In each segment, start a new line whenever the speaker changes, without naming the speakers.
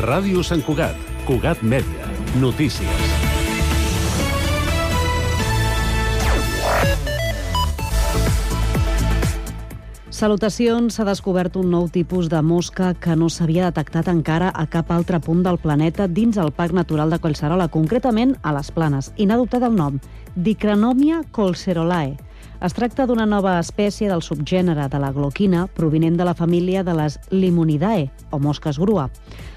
Ràdio Sant Cugat, Cugat Mèdia, notícies.
Salutacions, s'ha descobert un nou tipus de mosca que no s'havia detectat encara a cap altre punt del planeta dins el Parc Natural de Collserola, concretament a les Planes, i n'ha adoptat el nom, Dicranomia colcerolae. Es tracta d'una nova espècie del subgènere de la gloquina provinent de la família de les Limonidae, o mosques grua.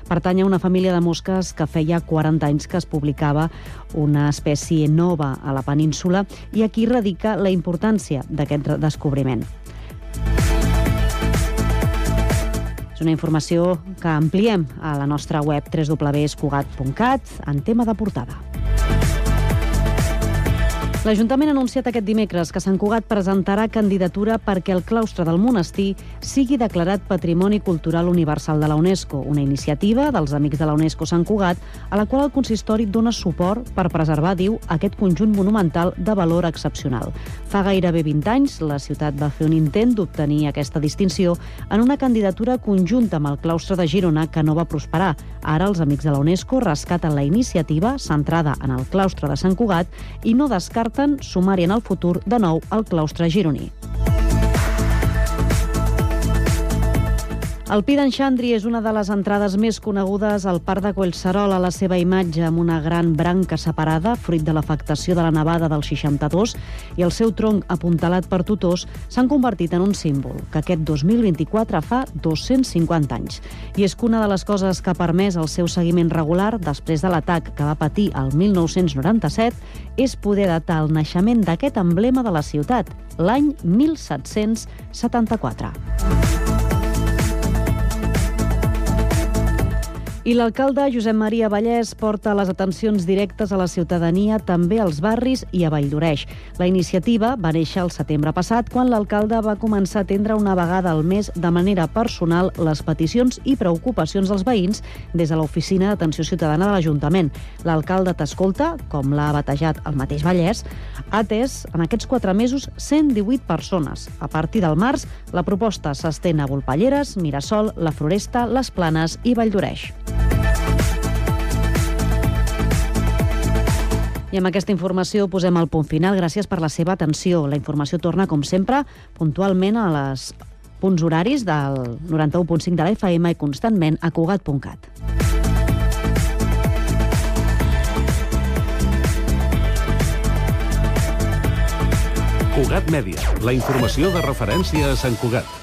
Pertany a una família de mosques que feia 40 anys que es publicava una espècie nova a la península i aquí radica la importància d'aquest descobriment. És una informació que ampliem a la nostra web www.escugat.cat en tema de portada. L'Ajuntament ha anunciat aquest dimecres que Sant Cugat presentarà candidatura perquè el claustre del monestir sigui declarat Patrimoni Cultural Universal de la UNESCO, una iniciativa dels Amics de la UNESCO Sant Cugat, a la qual el consistori dona suport per preservar, diu, aquest conjunt monumental de valor excepcional. Fa gairebé 20 anys, la ciutat va fer un intent d'obtenir aquesta distinció en una candidatura conjunta amb el claustre de Girona que no va prosperar. Ara els Amics de la UNESCO rescaten la iniciativa centrada en el claustre de Sant Cugat i no descarten descarten sumar-hi en el futur de nou al claustre gironí. El Pi d'en Xandri és una de les entrades més conegudes al Parc de Collserola. La seva imatge amb una gran branca separada, fruit de l'afectació de la nevada del 62, i el seu tronc apuntalat per tutors s'han convertit en un símbol que aquest 2024 fa 250 anys. I és que una de les coses que ha permès el seu seguiment regular després de l'atac que va patir el 1997 és poder datar el naixement d'aquest emblema de la ciutat, l'any 1774. I l'alcalde Josep Maria Vallès porta les atencions directes a la ciutadania, també als barris i a Valldoreix. La iniciativa va néixer el setembre passat, quan l'alcalde va començar a atendre una vegada al mes de manera personal les peticions i preocupacions dels veïns des de l'Oficina d'Atenció Ciutadana de l'Ajuntament. L'alcalde t'escolta, com l'ha batejat el mateix Vallès, ha atès en aquests quatre mesos 118 persones. A partir del març, la proposta s'estén a Volpalleres, Mirasol, La Floresta, Les Planes i Valldoreix. I amb aquesta informació posem el punt final. Gràcies per la seva atenció. La informació torna, com sempre, puntualment a les punts horaris del 91.5 de la FM i constantment a Cugat.cat.
Cugat Mèdia, la informació de referència a Sant Cugat.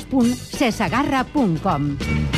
www.cesagarra.com.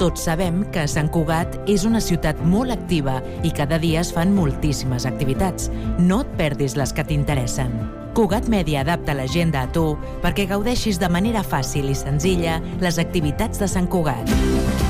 Tots sabem que Sant Cugat és una ciutat molt activa i cada dia es fan moltíssimes activitats. No et perdis les que t'interessen. Cugat Mèdia adapta l'agenda a tu perquè gaudeixis de manera fàcil i senzilla les activitats de Sant Cugat.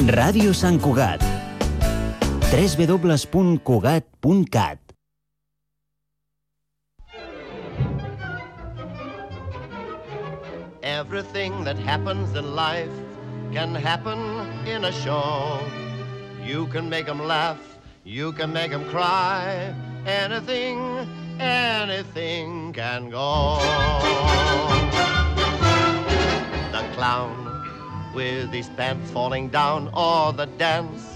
Ràdio Sant Cugat. www.cugat.cat
Everything that happens in life can happen in a show. You can make them laugh, you can make them cry. Anything, anything can go. The clown with his pants falling down, or the dance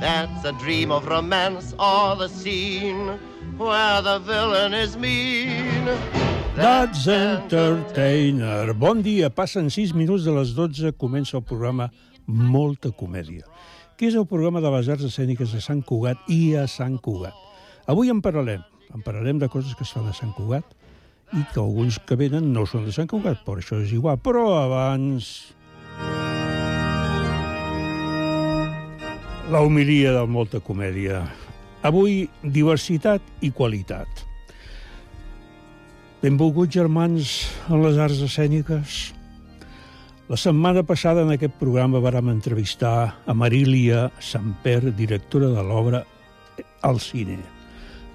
that's a dream of romance, or the scene where the villain is mean.
That's Entertainer. Bon dia, passen 6 minuts de les 12, comença el programa Molta Comèdia, que és el programa de les arts escèniques a Sant Cugat i a Sant Cugat. Avui en parlarem, en parlarem de coses que es fan a Sant Cugat i que alguns que venen no són de Sant Cugat, per això és igual. Però abans... La humilia de molta comèdia. Avui, diversitat i qualitat. Benvolguts germans en les arts escèniques. La setmana passada en aquest programa vàrem entrevistar a Marília Samper, directora de l'obra al cine,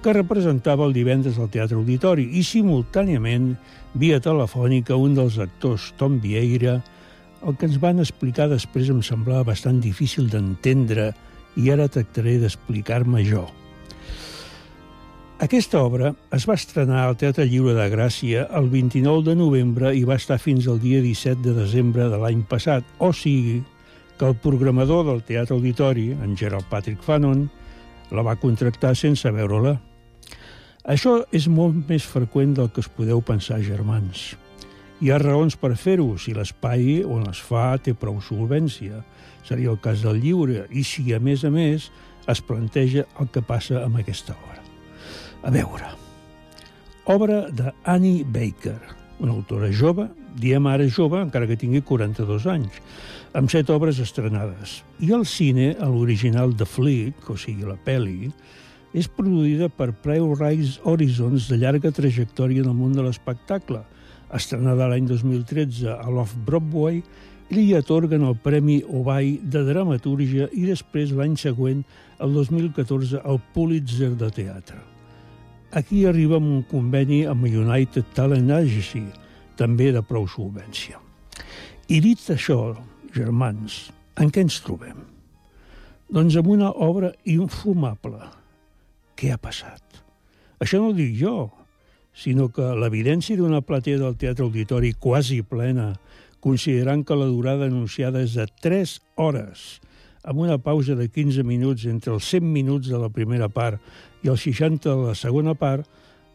que representava el divendres al Teatre Auditori i simultàniament, via telefònica, un dels actors, Tom Vieira, el que ens van explicar després em semblava bastant difícil d'entendre i ara tractaré d'explicar-me jo. Aquesta obra es va estrenar al Teatre Lliure de Gràcia el 29 de novembre i va estar fins al dia 17 de desembre de l'any passat, o sigui que el programador del Teatre Auditori, en Gerald Patrick Fanon, la va contractar sense veure-la. Això és molt més freqüent del que es podeu pensar, germans. Hi ha raons per fer-ho si l'espai on es fa té prou solvència. Seria el cas del lliure, i si, a més a més, es planteja el que passa amb aquesta obra. A veure, obra de Annie Baker, una autora jove, diem ara jove, encara que tingui 42 anys, amb set obres estrenades. I el cine, l'original de Flick, o sigui, la pel·li, és produïda per Rise Horizons de llarga trajectòria en el món de l'espectacle, estrenada l'any 2013 a l'Off-Broadway li atorguen el Premi Obai de Dramatúrgia i després l'any següent, el 2014, el Pulitzer de Teatre. Aquí arriba amb un conveni amb United Talent Agency, també de prou solvència. I dit això, germans, en què ens trobem? Doncs amb una obra infumable. Què ha passat? Això no ho dic jo, sinó que l'evidència d'una platea del Teatre Auditori quasi plena, considerant que la durada anunciada és de 3 hores, amb una pausa de 15 minuts entre els 100 minuts de la primera part i els 60 de la segona part,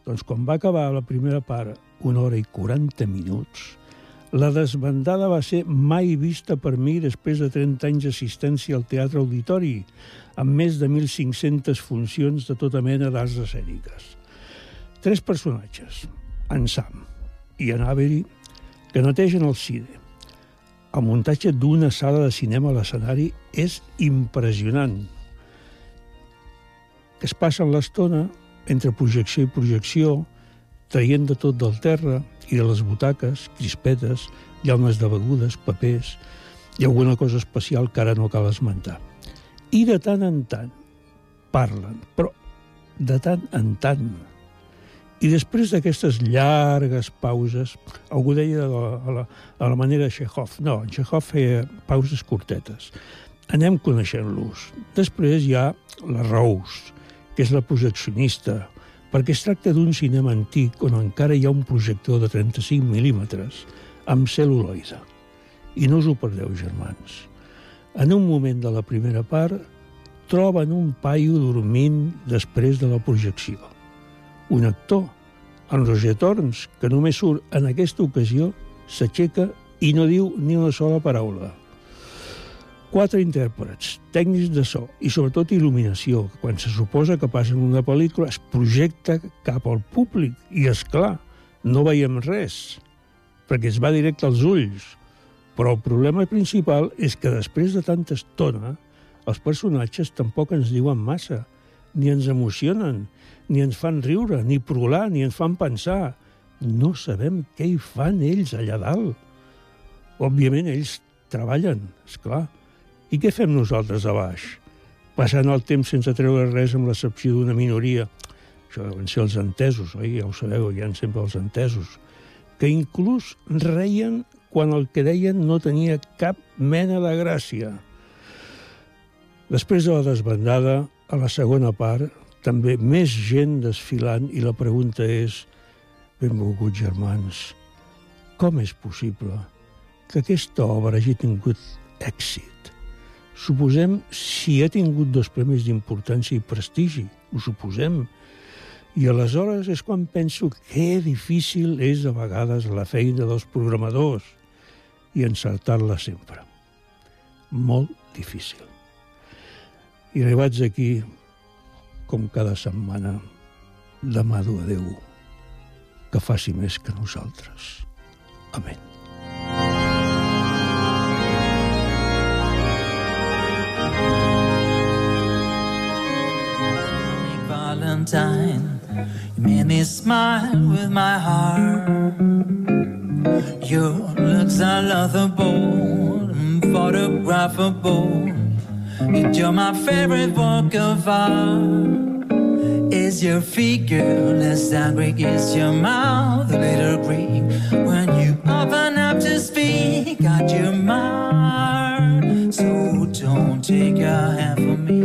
doncs quan va acabar la primera part, una hora i 40 minuts, la desbandada va ser mai vista per mi després de 30 anys d'assistència al Teatre Auditori, amb més de 1.500 funcions de tota mena d'arts escèniques. Tres personatges, en Sam i en Avery, que netegen el cine. El muntatge d'una sala de cinema a l'escenari és impressionant es passen l'estona entre projecció i projecció, traient de tot del terra i de les butaques, crispetes, llaunes de begudes, papers i alguna cosa especial que ara no cal esmentar. I de tant en tant parlen, però de tant en tant. I després d'aquestes llargues pauses, algú deia a la, la, a la manera de Chekhov. No, Chekhov feia pauses curtetes. Anem coneixent-los. Després hi ha les raus, que és la projeccionista, perquè es tracta d'un cinema antic on encara hi ha un projector de 35 mil·límetres amb cel·luloide. I no us ho perdeu, germans. En un moment de la primera part, troben un paio dormint després de la projecció. Un actor, en Roger Torns, que només surt en aquesta ocasió, s'aixeca i no diu ni una sola paraula. Quatre intèrprets, tècnics de so i sobretot il·luminació, que quan se suposa que passen una pel·lícula es projecta cap al públic i, és clar, no veiem res, perquè es va directe als ulls. Però el problema principal és que després de tanta estona els personatges tampoc ens diuen massa, ni ens emocionen, ni ens fan riure, ni prolar, ni ens fan pensar. No sabem què hi fan ells allà dalt. Òbviament, ells treballen, és clar. I què fem nosaltres a baix? Passant el temps sense treure res amb l'excepció d'una minoria. Això deuen ser els entesos, oi? Ja ho sabeu, hi ha sempre els entesos. Que inclús reien quan el que deien no tenia cap mena de gràcia. Després de la desbandada, a la segona part, també més gent desfilant i la pregunta és, benvolguts germans, com és possible que aquesta obra hagi tingut èxit? Suposem si ha tingut dos premis d'importància i prestigi, ho suposem. I aleshores és quan penso que difícil és a vegades la feina dels programadors i encertar-la sempre. Molt difícil. I arribats aquí, com cada setmana, demano a Déu que faci més que nosaltres. Amén.
Valentine, you made me smile with my heart. Your looks are lovable and photographable. And you're my favorite work of art. Is your figure less angry? Is your mouth a little green? When you open up to speak, got your mark. So don't take your hand from me.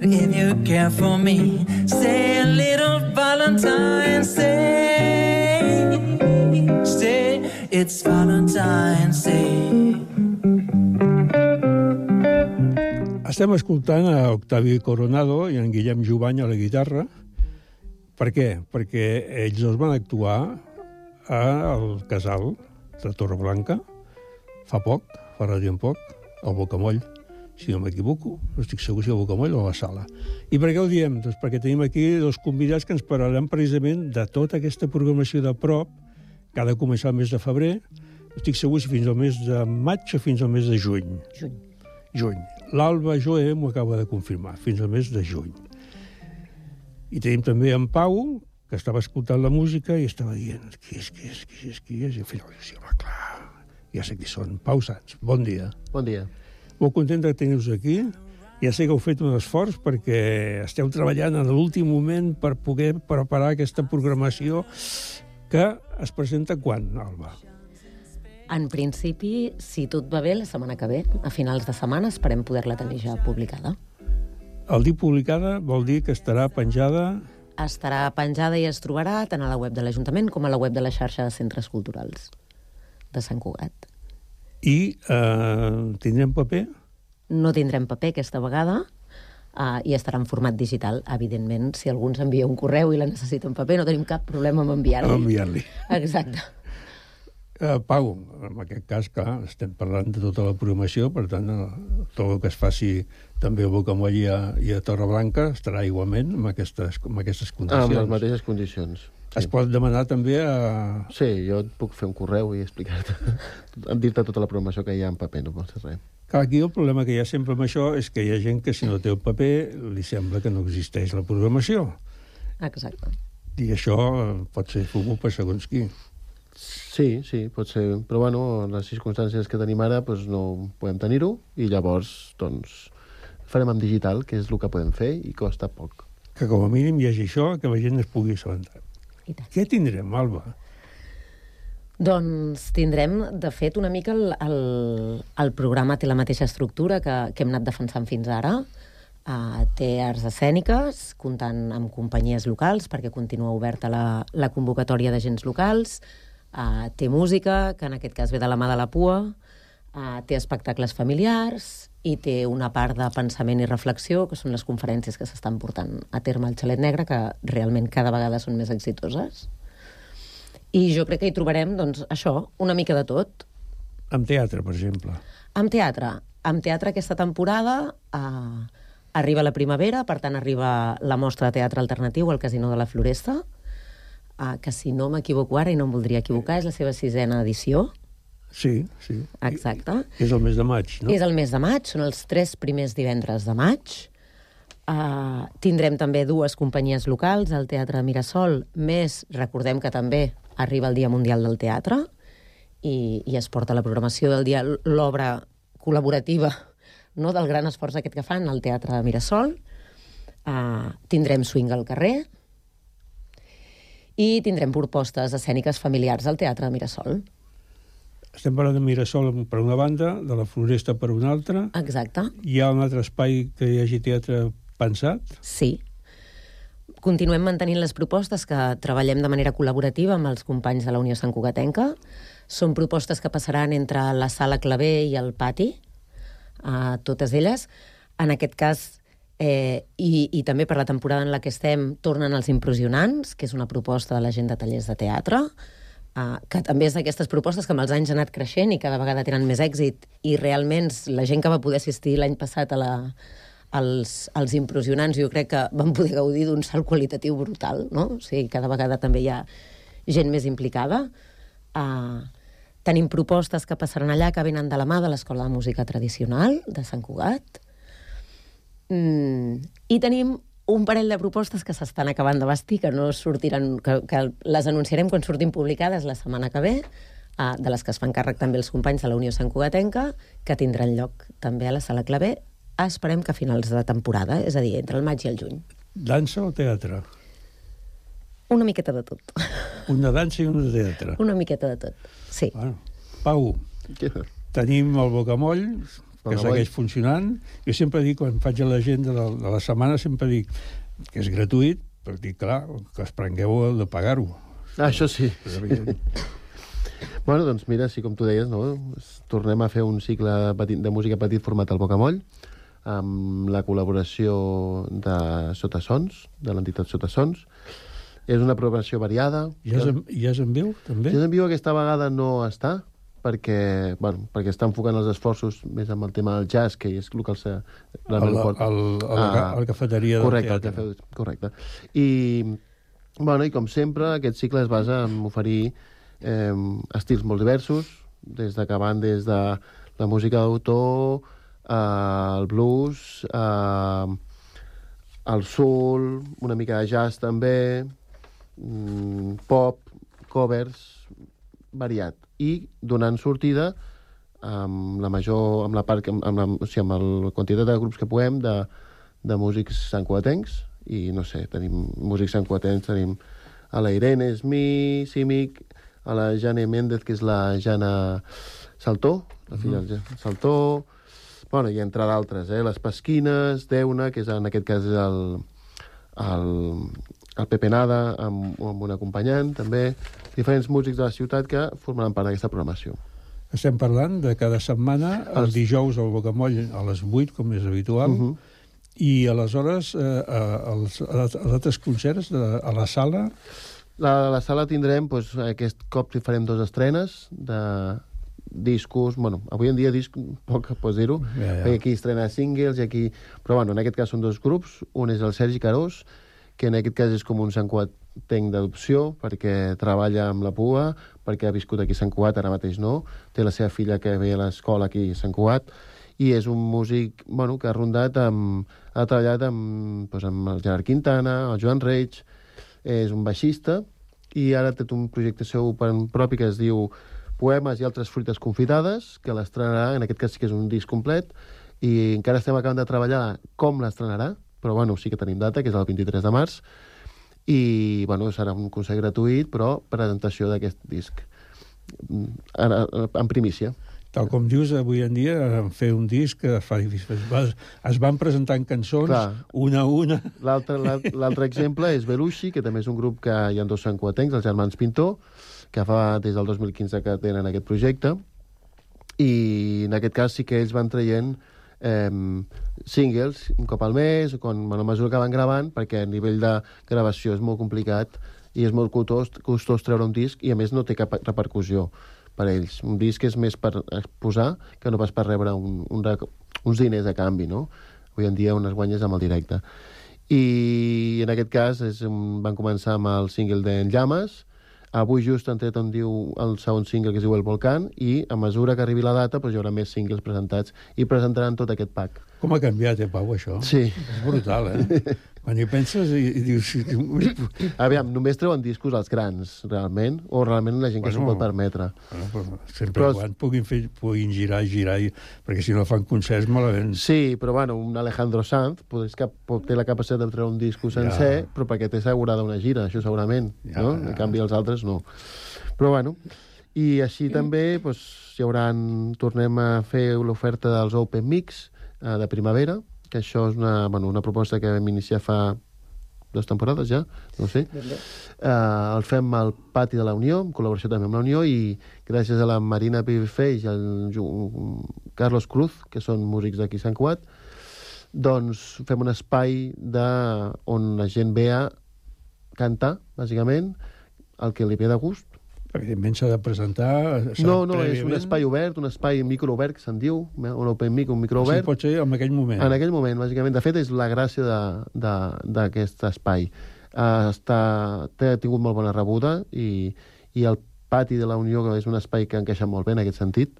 If you care for me, say a little Valentine's Day. Say it's Valentine's Day.
Estem escoltant a Octavi Coronado i en Guillem Jubany a la guitarra. Per què? Perquè ells dos van actuar al casal de Torreblanca fa poc, fa relativament poc, al Bocamoll, si no m'equivoco, no estic segur si al Bocamoll o a la sala. I per què ho diem? Doncs perquè tenim aquí dos convidats que ens parlaran precisament de tota aquesta programació de prop que ha de començar el mes de febrer, estic segur si fins al mes de maig o fins al mes de juny.
Juny.
Juny. L'Alba Joé m'ho acaba de confirmar, fins al mes de juny. I tenim també en Pau, que estava escoltant la música i estava dient qui és, qui és, qui és, qui és, i al final, sí, home, clar, ja sé qui són. Pau Sants, bon dia.
Bon dia.
Molt content de tenir-vos aquí. Ja sé que heu fet un esforç perquè esteu treballant en l'últim moment per poder preparar aquesta programació que es presenta quan, Alba?
En principi, si tot va bé, la setmana que ve, a finals de setmana, esperem poder-la tenir ja publicada.
El dir publicada vol dir que estarà penjada...
Estarà penjada i es trobarà tant a la web de l'Ajuntament com a la web de la xarxa de centres culturals de Sant Cugat.
I eh, tindrem paper?
No tindrem paper aquesta vegada, uh, i estarà en format digital. Evidentment, si algú ens envia un correu i la necessita en paper, no tenim cap problema amb enviar-li.
Enviar-li.
Exacte.
Uh, Pau, en aquest cas, clar, estem parlant de tota la programació, per tant, uh, tot el que es faci també a Bocamoll i a, i a Torreblanca estarà igualment amb aquestes, amb aquestes condicions.
Amb les mateixes condicions.
Sí. Es pot demanar també a...
Sí, jo et puc fer un correu i explicar-te, dir-te tota la programació que hi ha en paper, no pots res.
Clar, aquí el problema que hi ha sempre amb això és que hi ha gent que si no té el paper li sembla que no existeix la programació.
Exacte.
I això pot ser fumut per segons qui.
Sí, sí, pot ser. Però, bueno, en les circumstàncies que tenim ara doncs no podem tenir-ho i llavors, doncs, farem en digital, que és el que podem fer i costa poc.
Que com a mínim hi hagi això, que la gent es pugui assabentar. Què tindrem, Alba?
Doncs tindrem, de fet, una mica el, el, el programa té la mateixa estructura que, que hem anat defensant fins ara. Uh, té arts escèniques, comptant amb companyies locals, perquè continua oberta la, la convocatòria d'agents locals. Uh, té música, que en aquest cas ve de la mà de la Pua. Uh, té espectacles familiars i té una part de pensament i reflexió, que són les conferències que s'estan portant a terme al Xalet Negre, que realment cada vegada són més exitoses. I jo crec que hi trobarem, doncs, això, una mica de tot.
Amb teatre, per exemple.
Amb teatre. Amb teatre aquesta temporada eh, arriba la primavera, per tant arriba la mostra de teatre alternatiu al Casino de la Floresta, eh, que si no m'equivoco ara, i no em voldria equivocar, és la seva sisena edició.
Sí, sí.
Exacte.
És el mes de maig, no?
És el mes de maig, són els tres primers divendres de maig. Uh, tindrem també dues companyies locals, el Teatre Mirasol, més, recordem que també arriba el Dia Mundial del Teatre, i, i es porta la programació del dia, l'obra col·laborativa no, del gran esforç aquest que fan al Teatre Mirasol. Uh, tindrem swing al carrer i tindrem propostes escèniques familiars al Teatre Mirasol.
Estem parlant de Mirasol per una banda, de la Floresta per una altra.
Exacte.
Hi ha un altre espai que hi hagi teatre pensat?
Sí. Continuem mantenint les propostes que treballem de manera col·laborativa amb els companys de la Unió Sant Cugatenca. Són propostes que passaran entre la sala claver i el pati, a totes elles. En aquest cas, eh, i, i també per la temporada en la que estem, tornen els impressionants, que és una proposta de la gent de tallers de teatre, eh, que també és d'aquestes propostes que amb els anys han anat creixent i cada vegada tenen més èxit, i realment la gent que va poder assistir l'any passat a la, als, als impressionants jo crec que van poder gaudir d'un salt qualitatiu brutal, no? O sigui, cada vegada també hi ha gent més implicada. Uh, tenim propostes que passaran allà que venen de la mà de l'Escola de Música Tradicional de Sant Cugat. Mm, I tenim un parell de propostes que s'estan acabant de vestir, que no sortiran, que, que les anunciarem quan surtin publicades la setmana que ve, uh, de les que es fan càrrec també els companys de la Unió Sant Cugatenca, que tindran lloc també a la Sala Clavé, esperem que a finals de temporada, és a dir, entre el maig i el juny.
Dansa o teatre?
Una miqueta de tot.
Una dansa i una de teatre.
Una miqueta de tot, sí.
Bueno, Pau, tenim el bocamoll, que
Bocamoll.
segueix funcionant. Jo sempre dic, quan faig l'agenda de, de la setmana, sempre dic que és gratuït, però dic, clar, que es prengueu el de pagar-ho.
Ah, això sí. Bueno, doncs mira, sí, com tu deies, no? Tornem a fer un cicle petit, de música petit format al Bocamoll, amb la col·laboració de Sota Sons, de l'entitat Sota Sons. És una programació variada.
Ja és, en, ja és en viu, també?
Jazz en viu aquesta vegada no està, perquè, bueno, perquè està enfocant els esforços més amb el tema del jazz, que és el que els...
Al- al- a la ca- a la cafeteria del
correcte, al
teatre.
cafè, correcte. I, bueno, i com sempre, aquest cicle es basa en oferir eh, estils molt diversos, des de que van des de la música d'autor, eh, el blues, eh, el soul, una mica de jazz també, mm, pop, covers, variat. I donant sortida amb la major, amb la part, amb, la, o sigui, amb el- la quantitat de grups que puguem de, de músics santcuatencs i no sé, tenim músics santcuatencs, tenim a la Irene Smí, Simic, a la Jane Méndez, que és la Jana Saltó, la filla del Jan Saltó, bueno, i entre d'altres, eh? les Pesquines, Deuna, que és, en aquest cas és el, el, el Pepe Nada, amb, amb un acompanyant, també, diferents músics de la ciutat que formaran part d'aquesta programació.
Estem parlant de cada setmana, el dijous al Bocamoll a les 8, com és habitual,
Mhm.
i aleshores eh, eh, els, els altres concerts de, a la sala
La, la sala tindrem, doncs, aquest cop hi farem dues estrenes de discos, bueno, avui en dia disc poc pots dir-ho,
Ja, ja.
perquè aquí estrena singles i aquí... Però bueno, en aquest cas són dos grups, un és el Sergi Carós, que en aquest cas és com un Sant Cuatenc d'adopció, perquè treballa amb la pua, perquè ha viscut aquí a Sant Cuat, ara mateix no, té la seva filla que ve a l'escola aquí a Sant Cuat, i és un músic bueno, que ha rondat amb, ha treballat amb, doncs, amb el Gerard Quintana, el Joan Reig, és un baixista i ara té un projecte seu propi que es diu Poemes i altres fruites confitades, que l'estrenarà, en aquest cas sí que és un disc complet, i encara estem acabant de treballar com l'estrenarà, però bueno, sí que tenim data, que és el 23 de març, i bueno, serà un concert gratuït, però presentació d'aquest disc. Mm, Ara, en primícia.
Tal com dius, avui en dia eh, fer un disc que fa difícil. Es, va- es van presentant cançons
Clar.
una a una.
L'altre l'al- l'altre exemple és Belushi, que també és un grup que hi ha dos santcuatencs, els germans Pintor, que fa des del 2015 que tenen aquest projecte, i en aquest cas sí que ells van traient eh, singles un cop al mes, quan, bueno, a mesura que van gravant, perquè a nivell de gravació és molt complicat i és molt costós, costós treure un disc i a més no té cap repercussió per ells. Un disc és més per exposar que no pas per rebre un, un, uns diners a canvi, no? Avui en dia unes guanyes amb el directe. I en aquest cas és, van començar amb el single d'en Llames, Avui just han tret on diu el segon single que es diu El Volcán i a mesura que arribi la data doncs, hi haurà més singles presentats i presentaran tot aquest pack.
Com ha canviat, eh, Pau, això?
Sí.
És brutal, eh? Quan hi penses i, i dius...
Aviam, només treuen discos als grans, realment, o realment la gent que s'ho
Bueno,
pot permetre.
Bueno, però sempre
Però-
quan puguin, fer, puguin girar i girar, i, perquè si no fan concerts malament.
Sí, però bueno, un Alejandro Sanz pues, que pot- té la capacitat de treure un disco sencer,
Ja.
però perquè té assegurada una gira, això segurament,
Ja,
no?
ja.
En canvi, els altres no. Però bueno, i així també pues, hi haurà... Tornem a fer l'oferta dels Open Mix eh, de primavera, que això és una, bueno, una proposta que vam iniciar fa dues temporades ja, no sé. Eh, el fem al pati de la Unió, en col·laboració també amb la Unió, i gràcies a la Marina Pibifeix i al Ju- Carlos Cruz, que són músics d'aquí Sant Cugat, doncs fem un espai de, on la gent ve a cantar, bàsicament, el que li ve de gust.
Evidentment s'ha de presentar...
No, no, és un
prèviament.
espai obert, un espai microobert, que se'n diu, un open mic, un micro
O sigui,
obert.
pot ser en aquell moment.
En aquell moment, bàsicament. De fet, és la gràcia d'aquest espai. Uh, està, té, ha tingut molt bona rebuda i, i el pati de la Unió, que és un espai que encaixa molt bé en aquest sentit,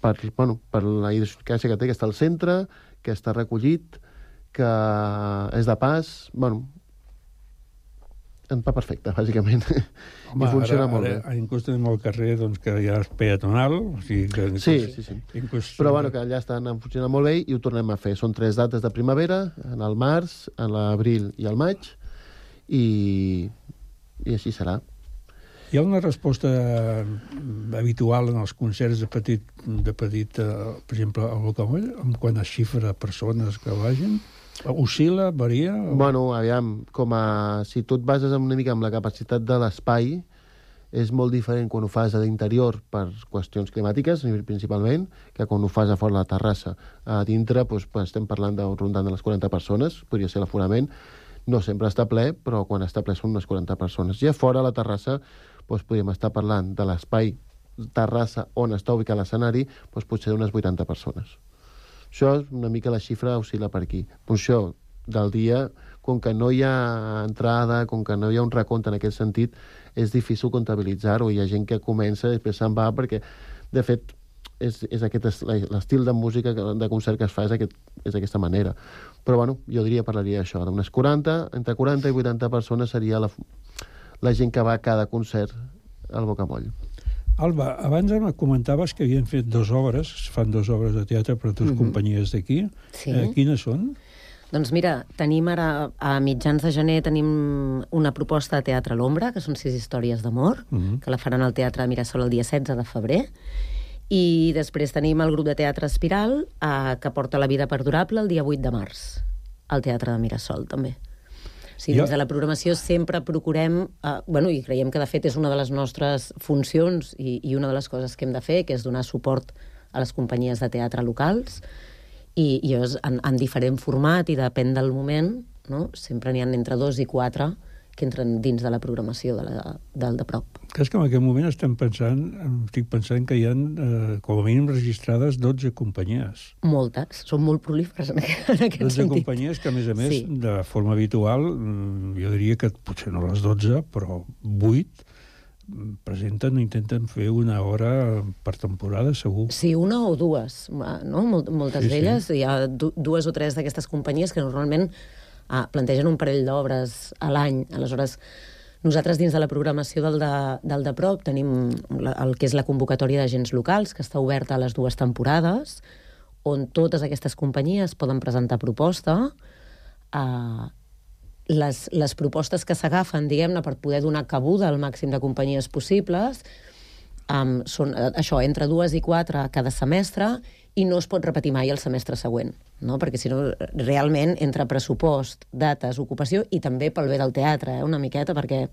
per, bueno, per la idiosincràsia que té, que està al centre, que està recollit, que és de pas... Bueno, en pa perfecte, bàsicament.
Home,
I funciona
ara,
molt
ara,
bé.
Inclús tenim el carrer doncs, que ja és peatonal. O sigui que inclús,
Sí, sí, sí.
Inclús,
Però bueno, que allà estan funcionant molt bé i ho tornem a fer. Són tres dates de primavera, en el març, en l'abril i el maig, i, i així serà.
Hi ha una resposta mm, habitual en els concerts de petit, de petit eh, per exemple, al Bocamoll, en quant a xifra persones que vagin? Oscil·la, varia? o-
Bueno, aviam, com a... Si tu et bases una mica en la capacitat de l'espai, és molt diferent quan ho fas a l'interior per qüestions climàtiques, principalment, que quan ho fas a fora de la terrassa. A dintre doncs, estem parlant de rondant de les 40 persones, podria ser l'aforament. No sempre està ple, però quan està ple són unes 40 persones. I a fora, a la terrassa, doncs, podríem estar parlant de l'espai terrassa on està ubicat l'escenari, doncs, potser d'unes 80 persones. Això és una mica la xifra oscil·la per aquí. Funció del dia, com que no hi ha entrada, com que no hi ha un recompte en aquest sentit, és difícil comptabilitzar-ho. Hi ha gent que comença i després se'n va perquè, de fet, és, és aquest es- l'estil de música, de concert que es fa és, aquest, és d'aquesta manera. Però, bueno, jo diria, parlaria d'això, d'unes 40, entre 40 i 80 persones seria la, la gent que va a cada concert al Bocamoll.
Alba, abans em comentaves que havien fet dues obres, es fan dues obres de teatre per a dues
Mhm.
companyies d'aquí.
Sí.
Eh, quines són?
Doncs mira, tenim ara, a mitjans de gener, tenim una proposta de Teatre a l'Ombra, que són sis històries d'amor,
Mhm.
que la faran al Teatre de Mirasol el dia 16 de febrer. I després tenim el grup de teatre Espiral, eh, que porta la vida perdurable el dia 8 de març, al Teatre de Mirasol, també. Sigui,
Jo-
dins de la programació sempre procurem, eh, bueno, i creiem que de fet és una de les nostres funcions i, i una de les coses que hem de fer, que és donar suport a les companyies de teatre locals, i, i és en, en diferent format i depèn del moment, no? sempre n'hi ha entre dos i quatre que entren dins de la programació de la, del de prop.
Que és que en aquest moment estem pensant, estic pensant que hi ha, eh, com a mínim, registrades 12 companyies.
Moltes, són molt prolíferes en aquest, en aquest
12
sentit.
companyies que, a més a més,
Sí.
de forma habitual, mm, jo diria que potser no les 12, però 8 mm, presenten o intenten fer una hora per temporada, segur.
Sí, una o dues, no? Mol, moltes
Sí,
sí,
sí.
d'elles. Hi ha du dues o tres d'aquestes companyies que normalment ah, plantegen un parell d'obres a l'any. Aleshores, nosaltres dins de la programació del de, del de prop tenim la, el que és la convocatòria d'agents locals, que està oberta a les dues temporades, on totes aquestes companyies poden presentar proposta. Eh, les, les propostes que s'agafen, diguem-ne, per poder donar cabuda al màxim de companyies possibles, um, són eh, això, entre dues i quatre cada semestre, i no es pot repetir mai el semestre següent, no? perquè si no, realment, entre pressupost, dates, ocupació, i també pel bé del teatre, eh? una miqueta, perquè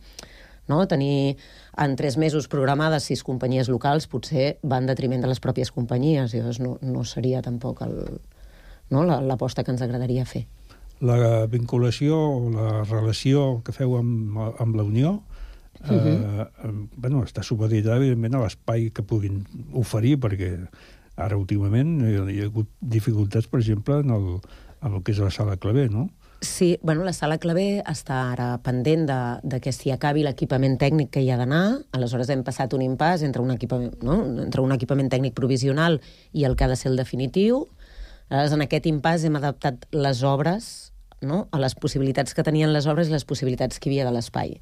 no? tenir en tres mesos programades sis companyies locals potser va en detriment de les pròpies companyies, i llavors no, no seria tampoc el, no? que ens agradaria fer.
La vinculació o la relació que feu amb, amb la Unió Uh -huh. eh, bueno, està supeditada, evidentment, a l'espai que puguin oferir, perquè ara, últimament, hi ha, hagut dificultats, per exemple, en el, en el que és la sala claver, no?
Sí, bueno, la sala claver està ara pendent de, de que s'hi acabi l'equipament tècnic que hi ha d'anar. Aleshores hem passat un impàs entre un, equipament, no? entre un equipament tècnic provisional i el que ha de ser el definitiu. Aleshores, en aquest impàs hem adaptat les obres no? a les possibilitats que tenien les obres i les possibilitats que hi havia de l'espai.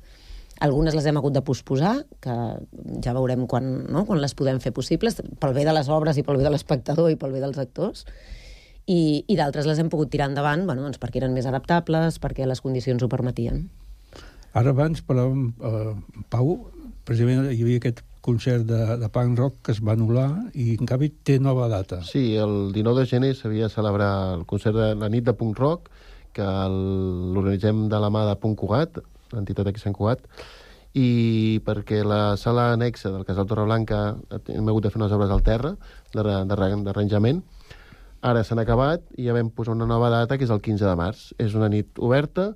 Algunes les hem hagut de posposar, que ja veurem quan, no? quan les podem fer possibles, pel bé de les obres i pel bé de l'espectador i pel bé dels actors, i, i d'altres les hem pogut tirar endavant bueno, doncs perquè eren més adaptables, perquè les condicions ho permetien.
Ara abans parlàvem, eh, Pau, precisament hi havia aquest concert de, de punk rock que es va anul·lar i en canvi té nova data.
Sí, el 19 de gener s'havia de celebrar el concert de la nit de punk rock, que l'organitzem de la mà de Punt Cugat, l'entitat aquí a Sant Cugat, i perquè la sala anexa del Casal Torreblanca hem hagut de fer unes obres al terra d'arranjament. Ara s'han acabat i ja vam posar una nova data, que és el 15 de març. És una nit oberta,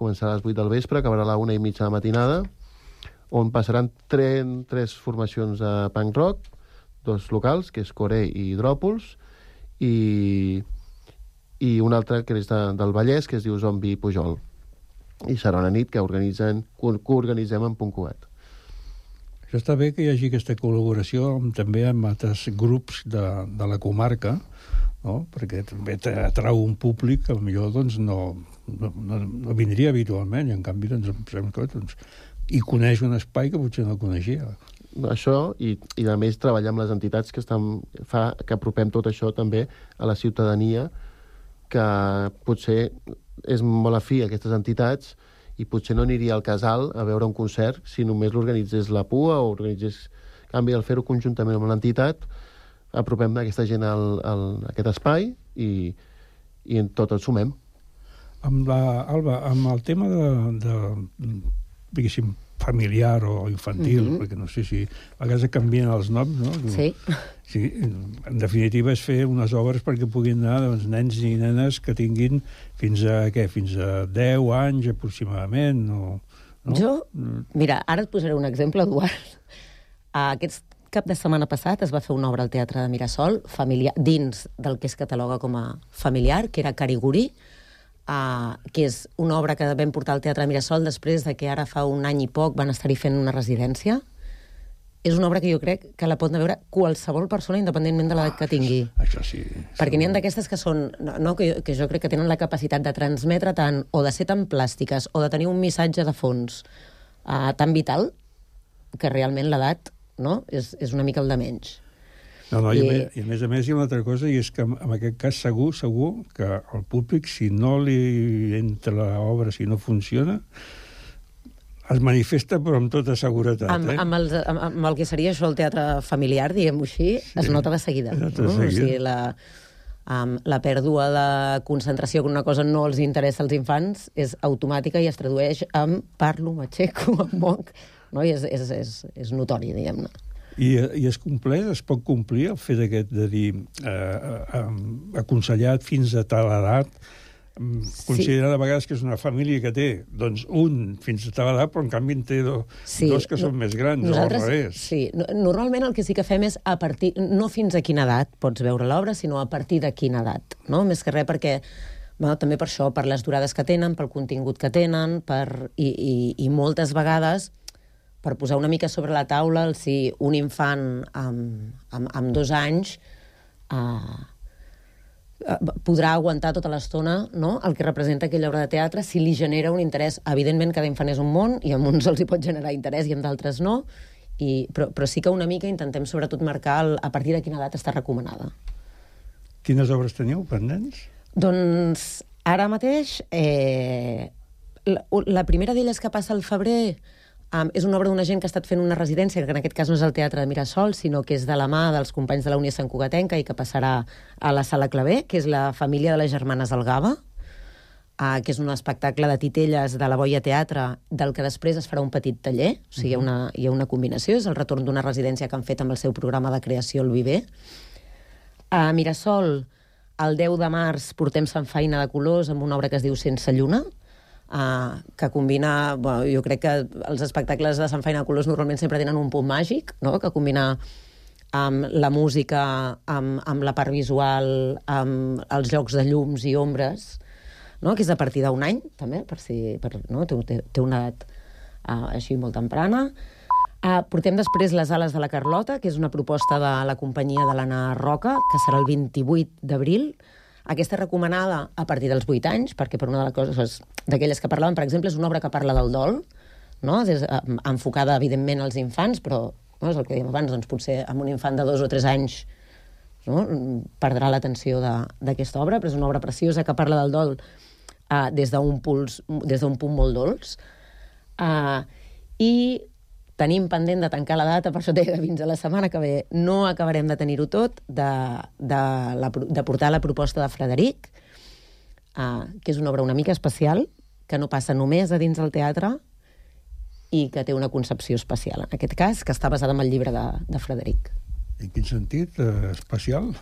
començarà a les 8 del vespre, acabarà a la 1 i mitja de la matinada, on passaran tres, tres formacions de punk rock, dos locals, que és Coré i Hidròpols, i, i una altra que és de, del Vallès, que es diu Zombi Pujol. I serà una nit que organitzen, que organitzem en Punt Cugat.
Això està bé que hi hagi aquesta col·laboració amb, també amb altres grups de, de la comarca, no? perquè també atrau un públic que potser doncs, no, no, no, vindria habitualment, i en canvi doncs, que, doncs, i coneix un espai que potser no coneixia.
Això, i, i a més treballar amb les entitats que estan, fa que apropem tot això també a la ciutadania, que potser és molt afí a aquestes entitats i potser no aniria al casal a veure un concert si només l'organitzés la PUA o organitzés... En canvi, al fer-ho conjuntament amb l'entitat, apropem aquesta gent al, al, a aquest espai i, i en tot el sumem.
Amb la, Alba, amb el tema de, de familiar o infantil, mm. -hmm. perquè no sé si a vegades canvien els noms, no?
Sí.
Sí, en definitiva és fer unes obres perquè puguin anar doncs, nens i nenes que tinguin fins a, què, fins a 10 anys aproximadament, o... No?
Jo,
Mm.
mira, ara et posaré un exemple, Eduard. Aquest cap de setmana passat es va fer una obra al Teatre de Mirasol, familiar, dins del que es cataloga com a familiar, que era Cariguri, uh, que és una obra que vam portar al Teatre Mirasol després de que ara fa un any i poc van estar-hi fent una residència. És una obra que jo crec que la pot veure qualsevol persona independentment de l'edat que tingui.
Això sí.
Perquè n'hi ha d'aquestes que són, no, no, que, jo, que jo crec que tenen la capacitat de transmetre tant, o de ser tan plàstiques, o de tenir un missatge de fons uh, tan vital, que realment l'edat no? és, és una mica el de menys.
No, no, i, a
I-
més, i a més a més hi ha una altra cosa, i és que en, aquest cas segur, segur que el públic, si no li entra l'obra, si no funciona, es manifesta però amb tota seguretat.
Amb,
eh?
amb, els, amb, amb el que seria això el teatre familiar, diguem-ho així, es nota de seguida.
Nota de
no?
seguida.
O sigui, la, um, la pèrdua de concentració que una cosa no els interessa als infants és automàtica i es tradueix en parlo, m'aixeco, em moc, no? i és, és, és, és notori, diguem-ne.
I, I es compleix, es pot complir el fet aquest de dir eh, eh, aconsellat fins a tal edat, mm, considerar de vegades que és una família que té doncs, un fins a tal edat, però en canvi en té do, sí, dos que són més grans, o al revés.
Sí, no- normalment el que sí que fem és a partir, no fins a quina edat pots veure l'obra, sinó a partir de quina edat, no? Més que res perquè bueno, també per això, per les durades que tenen, pel contingut que tenen, per, i, i, i moltes vegades per posar una mica sobre la taula el si un infant amb, amb, amb dos anys eh, eh, podrà aguantar tota l'estona no? el que representa aquella obra de teatre si li genera un interès. Evidentment, cada infant és un món i amb uns els hi pot generar interès i amb d'altres no, i, però, però sí que una mica intentem sobretot marcar el, a partir de quina edat està recomanada.
Quines obres teniu pendents?
Doncs ara mateix, eh, la, la primera d'elles que passa al febrer um, és una obra d'una gent que ha estat fent una residència, que en aquest cas no és el Teatre de Mirasol, sinó que és de la mà dels companys de la Unió Sant Cugatenca i que passarà a la Sala Clavé, que és la família de les germanes Algava, uh, que és un espectacle de titelles de la Boia Teatre, del que després es farà un petit taller, o sigui, hi, ha una, hi ha una combinació, és el retorn d'una residència que han fet amb el seu programa de creació El Viver. A Mirasol, el 10 de març, portem Sant Feina de Colors amb una obra que es diu Sense Lluna, uh, que combina... Bueno, jo crec que els espectacles de Sant Feina Colors normalment sempre tenen un punt màgic, no? que combina amb la música, amb, amb la part visual, amb els jocs de llums i ombres, no? que és a partir d'un any, també, per si, per, no? té, té una edat uh, així molt temprana. Uh, portem després les ales de la Carlota, que és una proposta de la companyia de l'Anna Roca, que serà el 28 d'abril. Aquesta recomanada a partir dels 8 anys, perquè per una de les coses d'aquelles que parlaven, per exemple, és una obra que parla del dol, no? Des, uh, enfocada, evidentment, als infants, però no? és el que dèiem abans, doncs potser amb un infant de dos o tres anys no? perdrà l'atenció d'aquesta obra, però és una obra preciosa que parla del dol uh, des d'un punt molt dolç. Uh, I tenim pendent de tancar la data, per això deia fins a la setmana que ve no acabarem de tenir-ho tot, de, de, la, de portar la proposta de Frederic, uh, que és una obra una mica especial, que no passa només a dins del teatre i que té una concepció especial, en aquest cas, que està basada en el llibre de, de Frederic.
En quin sentit? Uh, especial?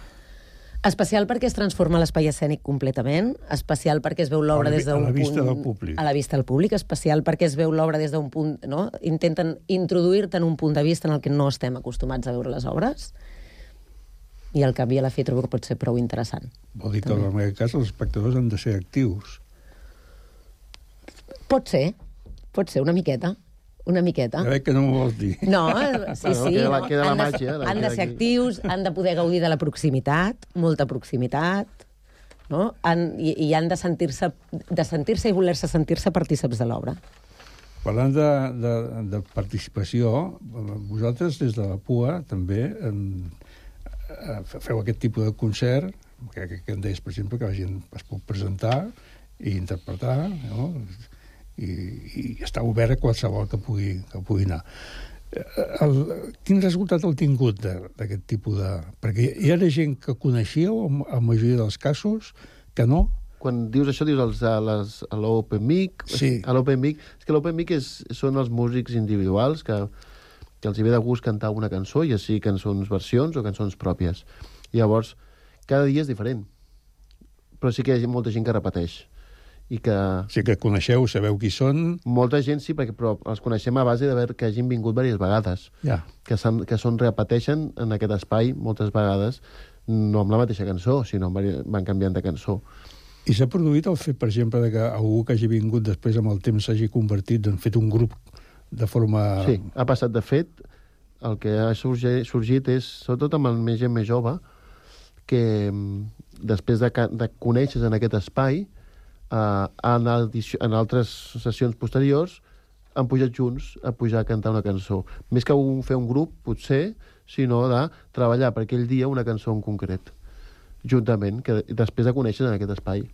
Especial perquè es transforma l'espai escènic completament, especial perquè es veu l'obra des d'un punt...
A la vista del públic.
A la vista del públic, especial perquè es veu l'obra des d'un punt... No? Intenten introduir-te en un punt de vista en el que no estem acostumats a veure les obres, i el canvi a la fi trobo que pot ser prou interessant.
Vol dir que també. en aquest cas els espectadors han de ser actius.
Pot ser, pot ser una miqueta una miqueta.
Ja veig que no m'ho vols dir.
No, eh, sí, sí.
Queda,
no.
queda la
han de. Han de ser actius, han de poder gaudir de la proximitat, molta proximitat, no? Han, i, i han de sentir-se de sentir-se i voler-se sentir-se partíceps de l'obra.
Parlant de, de, de participació, vosaltres des de la PUA també en, feu aquest tipus de concert, que, que, que em deies, per exemple, que la gent es pot presentar i interpretar, no? I, i està obert a qualsevol que pugui, que pugui anar. El, quin resultat heu tingut d'aquest tipus de... Perquè hi ha gent que coneixíeu, en la majoria dels casos, que no?
Quan dius això, dius els, a, les, a l'Open Mic.
Sí.
A l'Open Mic. És que l'Open Mic és, són els músics individuals que, que els hi ve de gust cantar una cançó, ja sigui cançons versions o cançons pròpies. Llavors, cada dia és diferent. Però sí que hi ha molta gent que repeteix i que...
Sí que coneixeu, sabeu qui són...
Molta gent sí, perquè, però els coneixem a base de veure que hagin vingut diverses vegades.
Ja.
Que, que són, repeteixen en aquest espai moltes vegades, no amb la mateixa cançó, sinó van canviant de cançó.
I s'ha produït el fet, per exemple, de que algú que hagi vingut després amb el temps s'hagi convertit en fet un grup de forma...
Sí, ha passat. De fet, el que ha sorgit, és, sobretot amb el més gent més jove, que mm, després de, de conèixer en aquest espai, eh, en, en altres sessions posteriors han pujat junts a pujar a cantar una cançó. Més que un, fer un grup, potser, sinó de treballar per aquell dia una cançó en concret, juntament, que després de conèixer en aquest espai.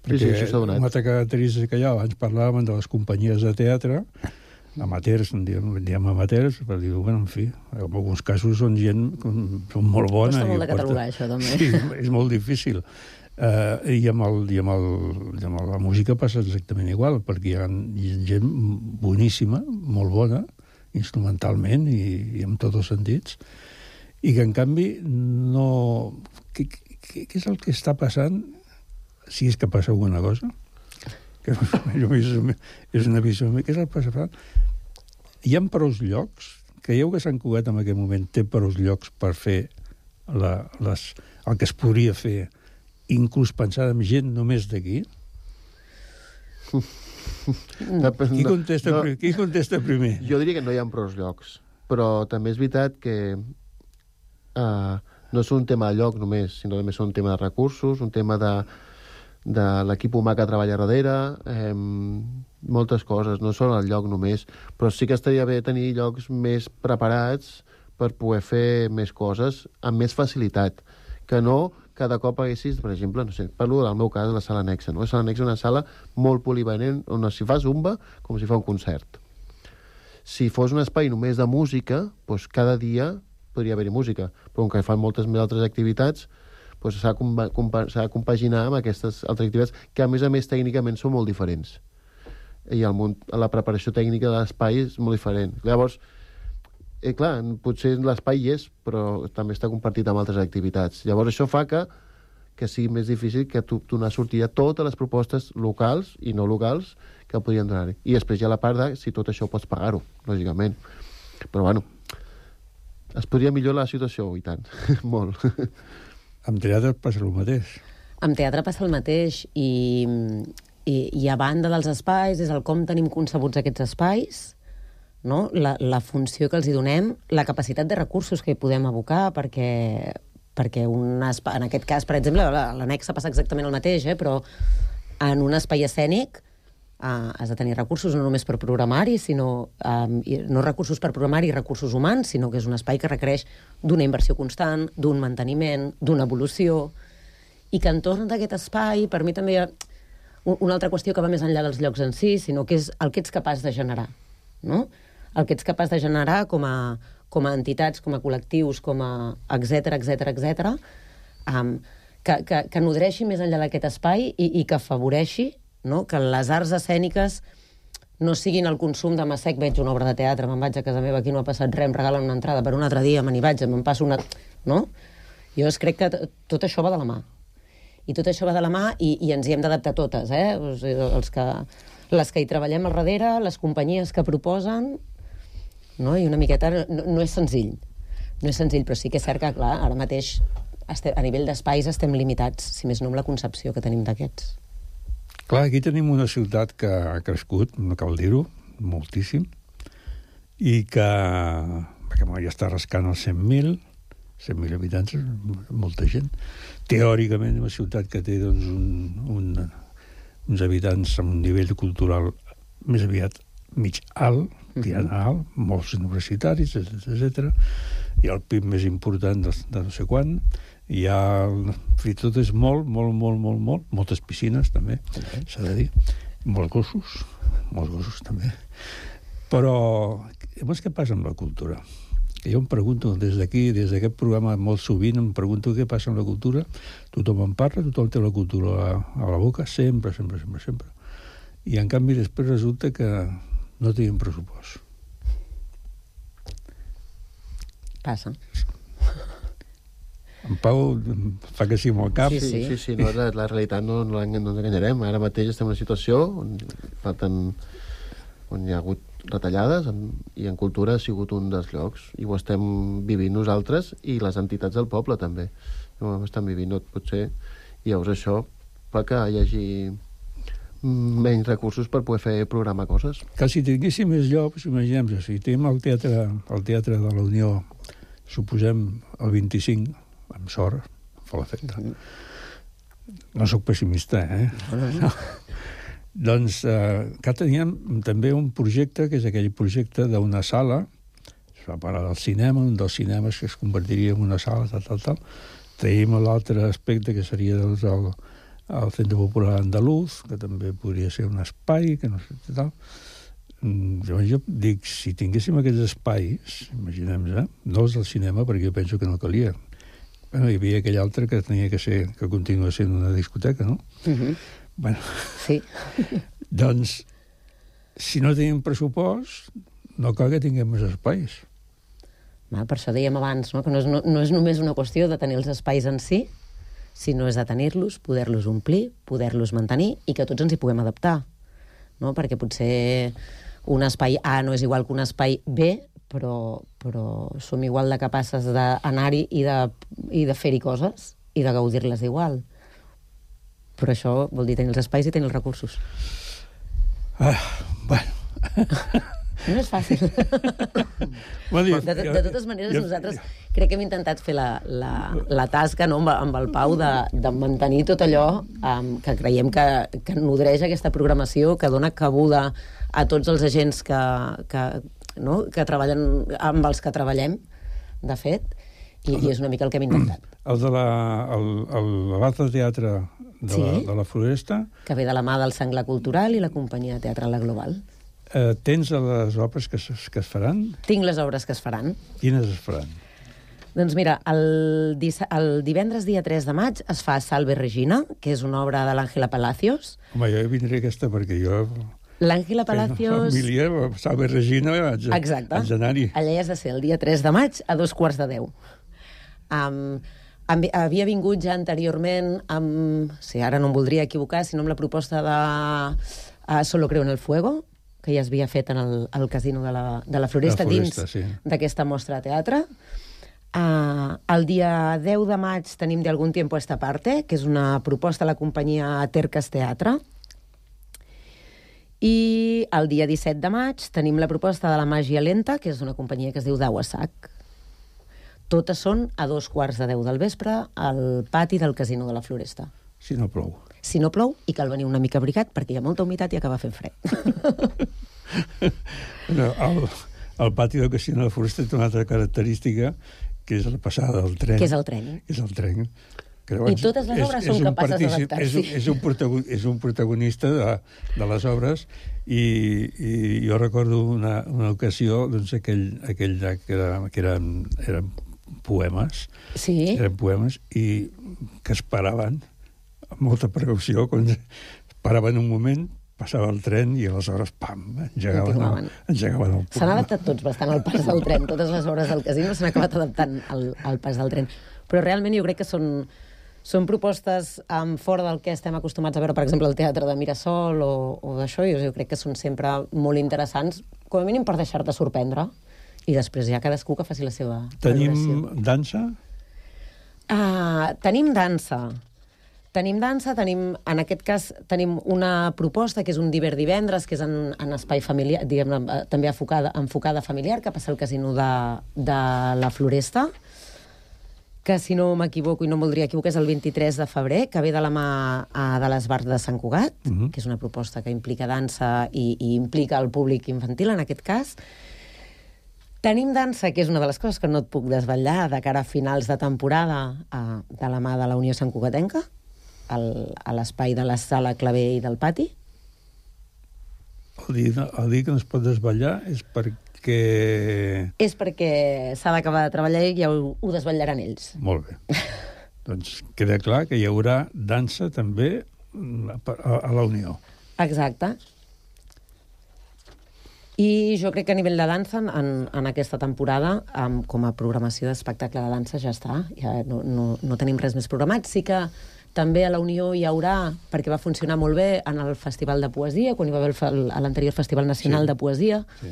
Perquè sí, sí, això una altra característica que hi ha, abans parlàvem de les companyies de teatre, amateurs, en diem, en diem amateurs, per dir-ho, bueno, en fi, en alguns casos són gent són molt bona.
Costa molt de catalogar, porta... això, també.
Sí, és molt difícil. Uh, i, amb el, i, amb el, i amb la música passa exactament igual, perquè hi ha, gent boníssima, molt bona, instrumentalment i, i en tots els sentits, i que, en canvi, no... Què, què, què és el que està passant, si és que passa alguna cosa? Que és, és una visió... Què és el que passa? Hi ha prou llocs, creieu que Sant Cugat en aquest moment té prou llocs per fer la, les, el que es podria fer inclús pensada en gent només d'aquí? qui, contesta, no, qui contesta primer?
Jo diria que no hi ha prou llocs, però també és veritat que uh, no és un tema de lloc només, sinó també és un tema de recursos, un tema de, de l'equip humà que treballa darrere, eh, moltes coses, no són el lloc només, però sí que estaria bé tenir llocs més preparats per poder fer més coses amb més facilitat, que no cada cop haguessis, per exemple, no sé, parlo del meu cas, la sala anexa, no? La sala anexa és una sala molt polivalent, on si fa zumba, com si fa un concert. Si fos un espai només de música, doncs cada dia podria haver-hi música, però com que fan moltes més altres activitats, doncs s'ha de compaginar amb aquestes altres activitats, que a més a més tècnicament són molt diferents. I el, la preparació tècnica de l'espai és molt diferent. Llavors, eh, clar, potser l'espai hi és, però també està compartit amb altres activitats. Llavors això fa que, que sigui més difícil que tu donar sortida a totes les propostes locals i no locals que podrien donar-hi. I després hi ha la part de si tot això pots pagar-ho, lògicament. Però, bueno, es podria millorar la situació, i tant, molt.
Amb teatre passa el mateix.
Amb teatre passa el mateix i, i, i a banda dels espais és el com tenim concebuts aquests espais, no? la, la funció que els hi donem, la capacitat de recursos que hi podem abocar perquè, perquè un espai, en aquest cas, per exemple, a l'annexa passa exactament el mateix, eh? però en un espai escènic uh, has de tenir recursos no només per programari, sinó um, no recursos per programari i recursos humans, sinó que és un espai que requereix d'una inversió constant, d'un manteniment, d'una evolució, i que entorn d'aquest espai, per mi també hi ha una altra qüestió que va més enllà dels llocs en si, sinó que és el que ets capaç de generar, no? El que ets capaç de generar com a, com a entitats, com a col·lectius, com a etc etc etc, que, que, que nodreixi més enllà d'aquest espai i, i que afavoreixi no? que les arts escèniques no siguin el consum de Massec, veig una obra de teatre, me'n vaig a casa meva, aquí no ha passat res, em regalen una entrada per un altre dia, me n'hi vaig, me'n passo una... No? Jo crec que tot això va de la mà. I tot això va de la mà i, i ens hi hem d'adaptar totes, eh? O sigui, els que, les que hi treballem al darrere, les companyies que proposen, no? i una miqueta no, no és senzill. No és senzill, però sí que és cert que, clar, ara mateix estem, a nivell d'espais estem limitats, si més no amb la concepció que tenim d'aquests.
Clar, aquí tenim una ciutat que ha crescut, no cal dir-ho, moltíssim, i que, perquè ja està rascant els 100.000, 100.000 habitants, molta gent. Teòricament, una ciutat que té doncs, un, un, uns habitants amb un nivell cultural més aviat mig alt, tirant a alt, molts universitaris, etc. I el PIB més important de, de no sé quan, hi ha... Fins tot és molt, molt, molt, molt, molt. Moltes piscines, també, s'ha de dir. Molts gossos, molts gossos, també. Però, llavors, què passa amb la cultura? Jo em pregunto, des d'aquí, des d'aquest programa, molt sovint, em pregunto què passa amb la cultura. Tothom en parla, tothom té la cultura a, a la boca, sempre, sempre, sempre, sempre. I, en canvi, després resulta que no tenim pressupost.
Passa.
En Pau fa que sí amb el cap.
Sí, sí, sí, sí no, la, la realitat no, no, no ens enganyarem. Ara mateix estem en una situació on, falten, on hi ha hagut retallades en, i en cultura ha sigut un dels llocs i ho estem vivint nosaltres i les entitats del poble també ho estan vivint, no pot ser i llavors això fa que hi hagi menys recursos per poder fer programar coses.
Que si tinguéssim més llocs, imaginem si tenim el teatre, el teatre de la Unió, suposem el 25, amb sort, fa l'efecte. Mm -hmm. No sóc pessimista, eh? No, no, no. doncs eh, que teníem també un projecte, que és aquell projecte d'una sala, es va parar del cinema, un dels cinemes que es convertiria en una sala, tal, tal, tal. Tenim l'altre aspecte, que seria doncs, el, el Centre Popular Andaluz, que també podria ser un espai, que no sé, tal. Mm, jo, jo dic, si tinguéssim aquests espais, imaginem eh? no els del cinema, perquè jo penso que no calia, Bueno, hi havia aquell altre que tenia que ser, que continua sent una discoteca, no?
Uh -huh.
Bueno,
sí.
doncs, si no tenim pressupost, no cal que tinguem més espais.
Va, per això dèiem abans, no? que no és, no, no és només una qüestió de tenir els espais en si, sinó és de tenir-los, poder-los omplir, poder-los mantenir i que tots ens hi puguem adaptar. No? Perquè potser un espai A no és igual que un espai B, però, però som igual de capaces d'anar-hi i de, i de fer-hi coses i de gaudir-les igual. Però això vol dir tenir els espais i tenir els recursos.
Ah, bueno.
No és fàcil.
Bueno,
de, de, de totes maneres, jo, nosaltres crec que hem intentat fer la, la, la tasca no, amb, amb el Pau de, de mantenir tot allò um, que creiem que, que nodreix aquesta programació, que dona cabuda a tots els agents que, que, no? que treballen amb els que treballem, de fet, i, i és una mica el que hem intentat.
El de la, el, el, l'art de teatre de, sí? la, de la Floresta...
Que ve de la mà del Senglar Cultural i la companyia de teatre La Global.
Eh, tens les obres que, es, que es faran?
Tinc les obres que es faran.
Quines es faran?
Doncs mira, el, el divendres dia 3 de maig es fa Salve Regina, que és una obra de l'Àngela Palacios.
Home, jo vindré aquesta perquè jo
L'Àngela Palacios...
Família, Salve Regina, haig,
Exacte.
haig d'anar-hi.
Allà has de ser el dia 3 de maig a dos quarts de deu. Um, Havia vingut ja anteriorment amb... Sí, ara no em voldria equivocar, sinó amb la proposta de uh, Solo creo en el fuego, que ja es havia fet en el, el casino de la, de la Floresta,
La Floresta,
dins
sí.
d'aquesta mostra de teatre. Uh, el dia 10 de maig tenim de Algún tiempo esta parte, que és una proposta de la companyia Tercas Teatre. I el dia 17 de maig tenim la proposta de la Màgia Lenta, que és una companyia que es diu Dawasak. Totes són a dos quarts de deu del vespre al pati del Casino de la Floresta.
Si no plou.
Si no plou, i cal venir una mica abrigat perquè hi ha molta humitat i acaba fent fred.
No, el, el pati del Casino de la Foresta té una altra característica, que és la passada del tren.
Que és el tren.
És el tren. Que
I totes les obres són
un
capaces d'adaptar-s'hi.
És, un- és, un és un protagonista de, de les obres i, i jo recordo una, una ocasió, doncs, aquell, aquell llac que, era, que eren, eren poemes,
Sí.
eren poemes i que es paraven amb molta precaució, quan paraven un moment, passava el tren i aleshores, pam, engegaven, el, engegaven el
S'han adaptat tots bastant al pas del tren. Totes les obres del casino s'han acabat adaptant al, al pas del tren. Però realment jo crec que són, són propostes um, fora del que estem acostumats a veure, per exemple, al teatre de Mirasol o, o d'això, jo, jo crec que són sempre molt interessants, com a mínim per deixar-te sorprendre, i després ja cadascú que faci la seva
Tenim
valoració.
dansa?
Uh, tenim dansa. Tenim dansa, tenim, en aquest cas tenim una proposta que és un divert divendres, que és en, en espai familiar, diguem també enfocada, enfocada familiar, que passa al casino de, de la Floresta, que si no m'equivoco i no em voldria equivocar és el 23 de febrer, que ve de la mà uh, de les Bars de Sant Cugat, uh -huh. que és una proposta que implica dansa i, i implica el públic infantil, en aquest cas. Tenim dansa, que és una de les coses que no et puc desvetllar de cara a finals de temporada a, de la mà de la Unió Sant Cugatenca, al, a l'espai de la sala claver i del pati.
El dir, el dir que no es pot desvetllar és perquè...
És perquè s'ha d'acabar de treballar i ja ho, ho desvetllaran ells.
Molt bé. doncs queda clar que hi haurà dansa també a, a, a la Unió.
Exacte. I jo crec que a nivell de dansa, en, en aquesta temporada, amb, com a programació d'espectacle de dansa, ja està. Ja no, no, no tenim res més programat. Sí que també a la Unió hi haurà, perquè va funcionar molt bé en el Festival de Poesia, quan hi va haver el a l'anterior Festival Nacional
Sí.
de Poesia,
Sí.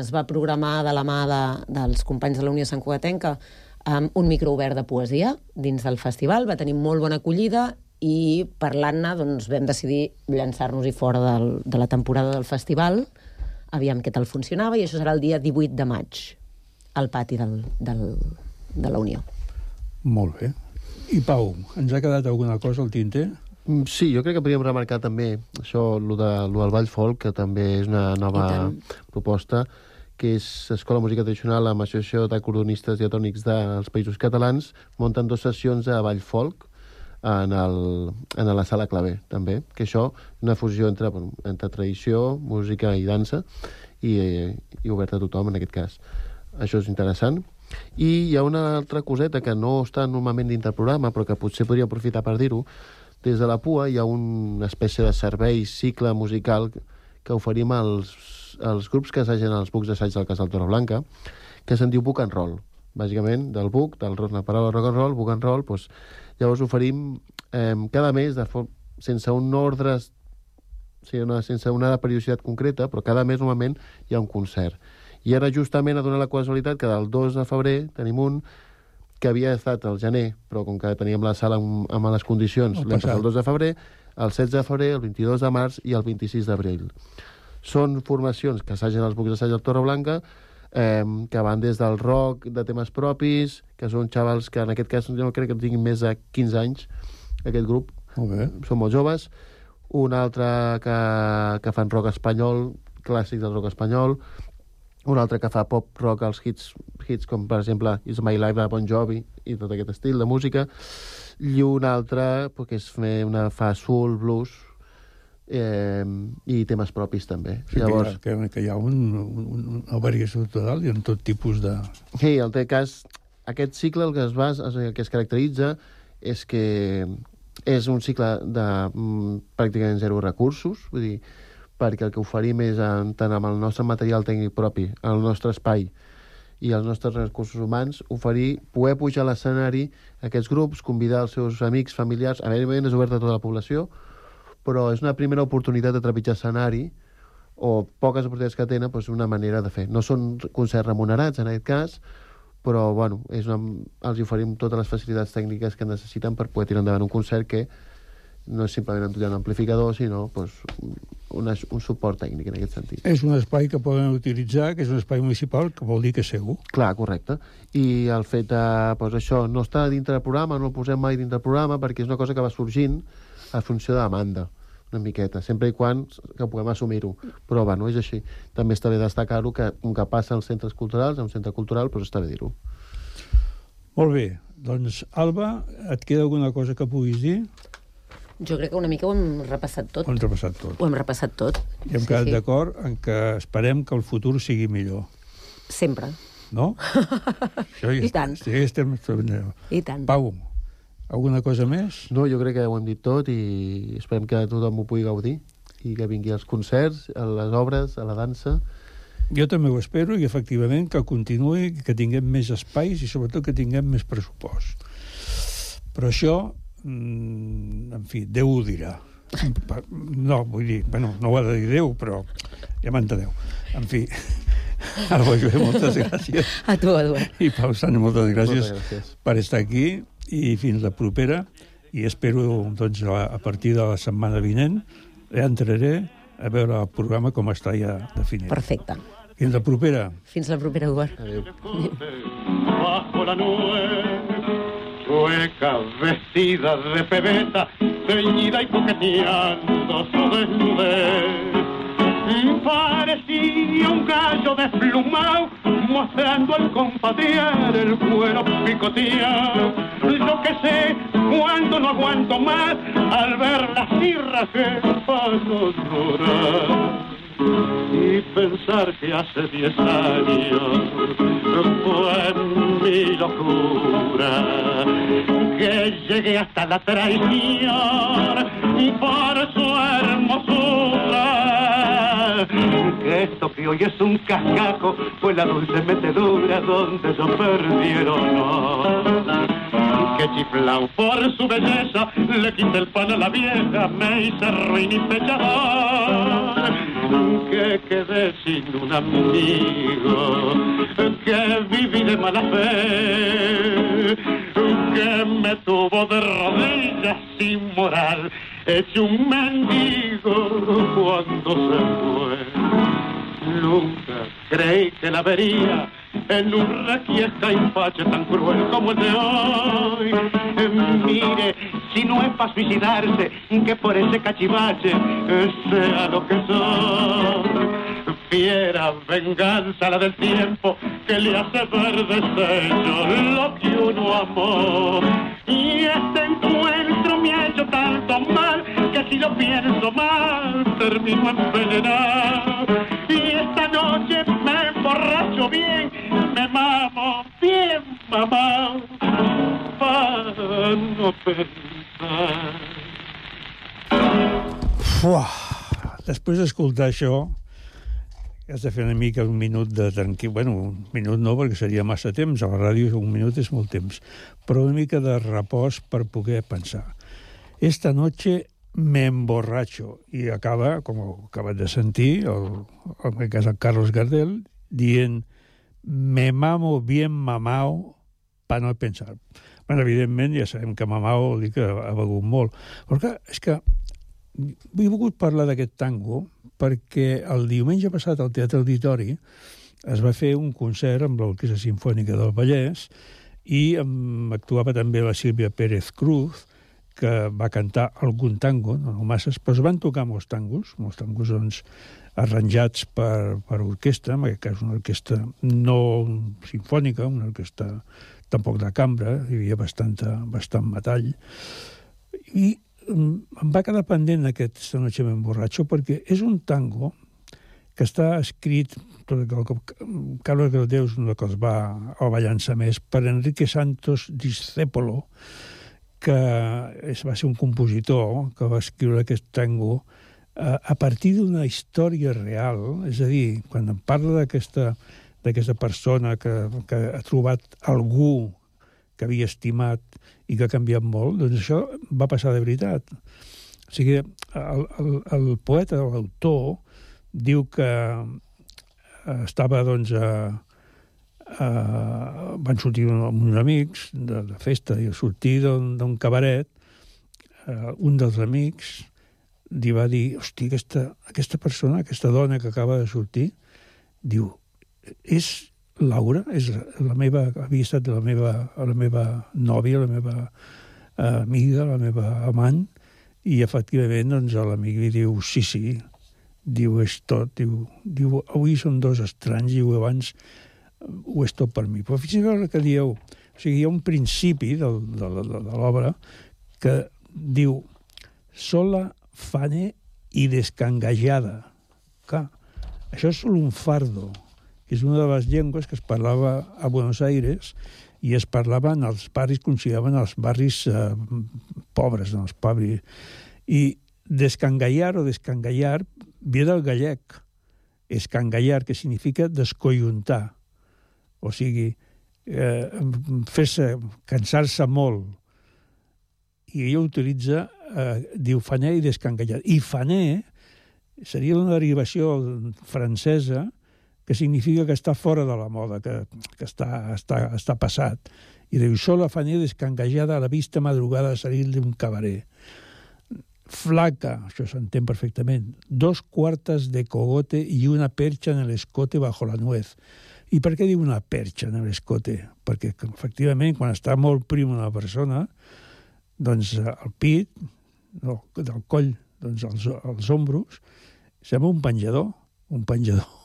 es va programar de la mà de, dels companys de la Unió Sant Cugatenca um, un microobert de poesia dins del festival, va tenir molt bona acollida i parlant-ne doncs, vam decidir llançar-nos-hi fora del, de la temporada del festival, aviam què tal funcionava, i això serà el dia 18 de maig, al pati del, del, de la Unió.
Molt bé. I Pau, ens ha quedat alguna cosa al tinter?
Mm, Sí, jo crec que podríem remarcar també això, lo, de, lo del Ball Folk, que també és una nova proposta, que és Escola de Música Tradicional amb Associació d'Acordonistes i Atònics dels Països Catalans, munten dues sessions a Ball Folk en, el, en la sala claver, també, que això és una fusió entre, bueno, entre tradició, música i dansa, i, eh, i oberta a tothom, en aquest cas. Això és interessant. I hi ha una altra coseta que no està normalment dintre del programa, però que potser podria aprofitar per dir-ho. Des de la PUA hi ha una espècie de servei, cicle musical que oferim als, als grups que assagen els bucs d'assaig del Casal Torreblanca, que se'n diu Book and Roll. Bàsicament, del book, del, la paraula rock and roll, book and roll, doncs, llavors oferim eh, cada mes, de sense un ordre o sigui, una, sense una periodicitat concreta, però cada mes normalment hi ha un concert. I ara justament ha donat la casualitat que del 2 de febrer tenim un que havia estat al gener, però com que teníem la sala amb, amb les condicions, l'hem passat el 2 de febrer, el 16 de febrer, el 22 de març i el 26 d'abril. Són formacions que assagen els bucs d'assaig del Torreblanca, eh, que van des del rock, de temes propis, que són xavals que en aquest cas jo no crec que tinguin més de 15 anys, aquest grup,
Molt bé.
són molt joves, un altre que, que fan rock espanyol, clàssics del rock espanyol, un altre que fa pop rock als hits, hits com per exemple Is My Life de Bon Jovi i tot aquest estil de música, i un altre que és fer una, fa soul, blues, eh, i temes propis també.
Sí, Llavors... que, hi ha, que, hi ha un, un, una variació total i en tot tipus de...
Sí, en aquest cas, aquest cicle el que es, basa, el que es caracteritza és que és un cicle de mm, pràcticament zero recursos, vull dir, perquè el que oferim és en, tant amb el nostre material tècnic propi, el nostre espai, i els nostres recursos humans oferir, poder pujar a l'escenari aquests grups, convidar els seus amics, familiars, evidentment és obert a tota la població, però és una primera oportunitat de trepitjar escenari o poques oportunitats que tenen, doncs una manera de fer. No són concerts remunerats, en aquest cas, però bueno, és una, els oferim totes les facilitats tècniques que necessiten per poder tirar endavant un concert que no és simplement entujar un amplificador, sinó pues, una, un suport tècnic en aquest sentit.
És un espai que poden utilitzar, que és un espai municipal, que vol dir que és segur.
Clar, correcte. I el fet de, pues, això, no està dintre del programa, no el posem mai dintre del programa, perquè és una cosa que va sorgint a funció de demanda una miqueta, sempre i quan que puguem assumir-ho. Però, bueno, és així. També està bé destacar-ho, que com que passa als centres culturals, a un centre cultural, doncs està bé dir-ho.
Molt bé. Doncs, Alba, et queda alguna cosa que puguis dir?
Jo crec que una mica ho hem repassat tot.
Ho hem repassat tot.
Ho hem repassat tot.
I hem
Sí,
quedat
sí.
d'acord en que esperem que el futur sigui millor.
Sempre.
No? Això
I tant.
Sí, estem...
I tant.
Pau, alguna cosa més?
No, jo crec que ho hem dit tot i esperem que tothom ho pugui gaudir i que vingui als concerts, a les obres, a la dansa.
Jo també ho espero i, efectivament, que continuï, que tinguem més espais i, sobretot, que tinguem més pressupost. Però això, en fi, Déu ho dirà. No, vull dir, bueno, no ho ha de dir Déu, però ja m'enteneu. En fi, Alba Joé, moltes gràcies.
A tu, Eduard.
I Pau Sant, moltes gràcies,
Moltes gràcies.
per estar aquí i fins la propera. I espero, doncs, a, partir de la setmana vinent, ja entraré a veure el programa com està ja definit.
Perfecte.
Fins la propera.
Fins la propera, Eduard.
Adéu.
bajo la nube, sueca vestida de pebeta, ceñida y coqueteando su desnudez. Parecía un gallo desplumado, mostrando al compadrear el cuero picoteado. Yo que sé, cuando no aguanto más, al ver las cirras que paso llorar y pensar que hace diez años fue mi locura que llegué hasta la traición por su hermosura que esto que hoy es un cascajo fue la dulce metedura donde yo perdí el honor. Que chiflao por su belleza le quité el pan a la vieja me hice ruin y pechador que quedé sin un amigo que viví de mala fe que me tuvo de rodillas sin moral hecho un mendigo cuando se fue nunca creí que la vería en un requiesca empache tan cruel como el de hoy. Mire, si no es para suicidarse, que por ese cachivache eh, sea lo que soy. Fiera venganza la del tiempo que le hace ver desecho lo que uno amó. Y este encuentro me ha hecho tanto mal que si lo pienso mal termino envenenado. Y esta noche me emborracho bien, me mamo bien para no pensar.
Fuà. Després d'escoltar això, has de fer una mica un minut de tranquil... Bueno, un minut no, perquè seria massa temps. A la ràdio un minut és molt temps. Però una mica de repòs per poder pensar. Esta noche me emborracho. I acaba, com ho acabat de sentir, el, en aquest cas el Carlos Gardel, dient me mamo bien mamao para no pensar. Bueno, evidentment, ja sabem que mamao vol dir que ha begut molt. Però clar, és que he volgut parlar d'aquest tango perquè el diumenge passat al Teatre Auditori es va fer un concert amb l'Orquestra Simfònica del Vallès i actuava també la Sílvia Pérez Cruz, que va cantar algun tango, no, no masses, però es van tocar molts tangos, molts tangos doncs, arranjats per, per orquestra, en aquest cas una orquestra no sinfònica, una orquestra tampoc de cambra, hi havia bastanta, bastant metall, i mm, em va quedar pendent aquest Esta noche perquè és un tango que està escrit, tot el, el, Carlos Gardeu és un que els va, el va llançar més, per Enrique Santos Discépolo, que és, va ser un compositor que va escriure aquest tango a, a partir d'una història real, és a dir, quan em parla d'aquesta d'aquesta persona que, que ha trobat algú que havia estimat i que ha canviat molt, doncs això va passar de veritat. O sigui, el, el, el poeta, l'autor, diu que eh, estava, doncs, a, a, van sortir amb uns amics de, de festa i sortir d'un cabaret, eh, un dels amics li va dir, hosti, aquesta, aquesta persona, aquesta dona que acaba de sortir, diu, és Laura, és la meva, havia estat la meva, la meva nòvia, la meva eh, amiga, la meva amant, i efectivament doncs, l'amic li diu, sí, sí, diu, és tot, diu, diu, avui som dos estranys, diu, abans ho és tot per mi. Però tot el que dieu, o sigui, hi ha un principi de, de, de, de l'obra que diu, sola, fane i descangajada. Clar, això és un fardo, que és una de les llengües que es parlava a Buenos Aires i es parlava en els barris, consideraven els barris eh, pobres, en els pobres. I descangallar o descangallar ve del gallec. Escangallar, que significa descoyuntar. O sigui, eh, fer-se, cansar-se molt. I ella utilitza, eh, diu faner i descangallar. I faner seria una derivació francesa que significa que està fora de la moda, que, que està, està, està passat. I diu, sola faner descangallada a la vista madrugada a salir d'un cabaret. Flaca, això s'entén perfectament, dos quartes de cogote i una perxa en l'escote bajo la nuez. I per què diu una perxa en l'escote? Perquè, efectivament, quan està molt prim una persona, doncs el pit, no, del coll, doncs els, els ombros, sembla un penjador, un penjador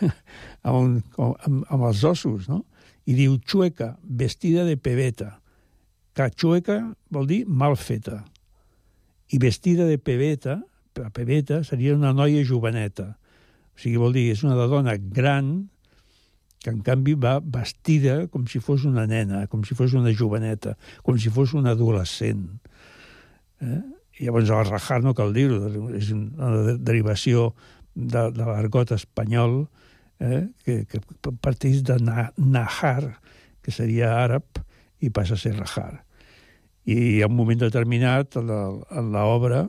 amb, un, amb, amb els ossos, no? I diu xueca, vestida de pebeta. Que xueca vol dir mal feta. I vestida de pebeta, pebeta seria una noia joveneta. O sigui, vol dir, és una dona gran que en canvi va vestida com si fos una nena, com si fos una joveneta, com si fos una adolescent. Eh? I llavors el rajar no cal dir-ho, és una derivació de, de l'argot espanyol, eh, que, que parteix de na, nahar, que seria àrab, i passa a ser rajar. I ha un moment determinat en l'obra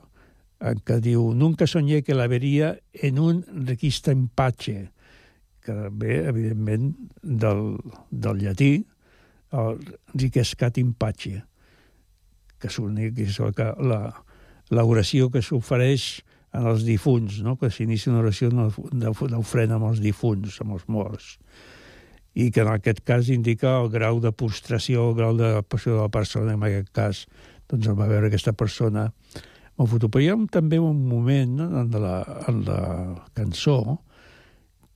en què diu «Nunca soñé que la veria en un requista empache», que ve, evidentment, del, del llatí, el riquescat impache, que, és que, la, l'oració que s'ofereix en els difunts, no? que s'inicia una oració d'ofrena amb els difunts, amb els morts, i que en aquest cas indica el grau de postració, el grau de passió de la persona, en aquest cas doncs el va veure aquesta persona molt fotut. Però hi ha també un moment no? en, la, en la cançó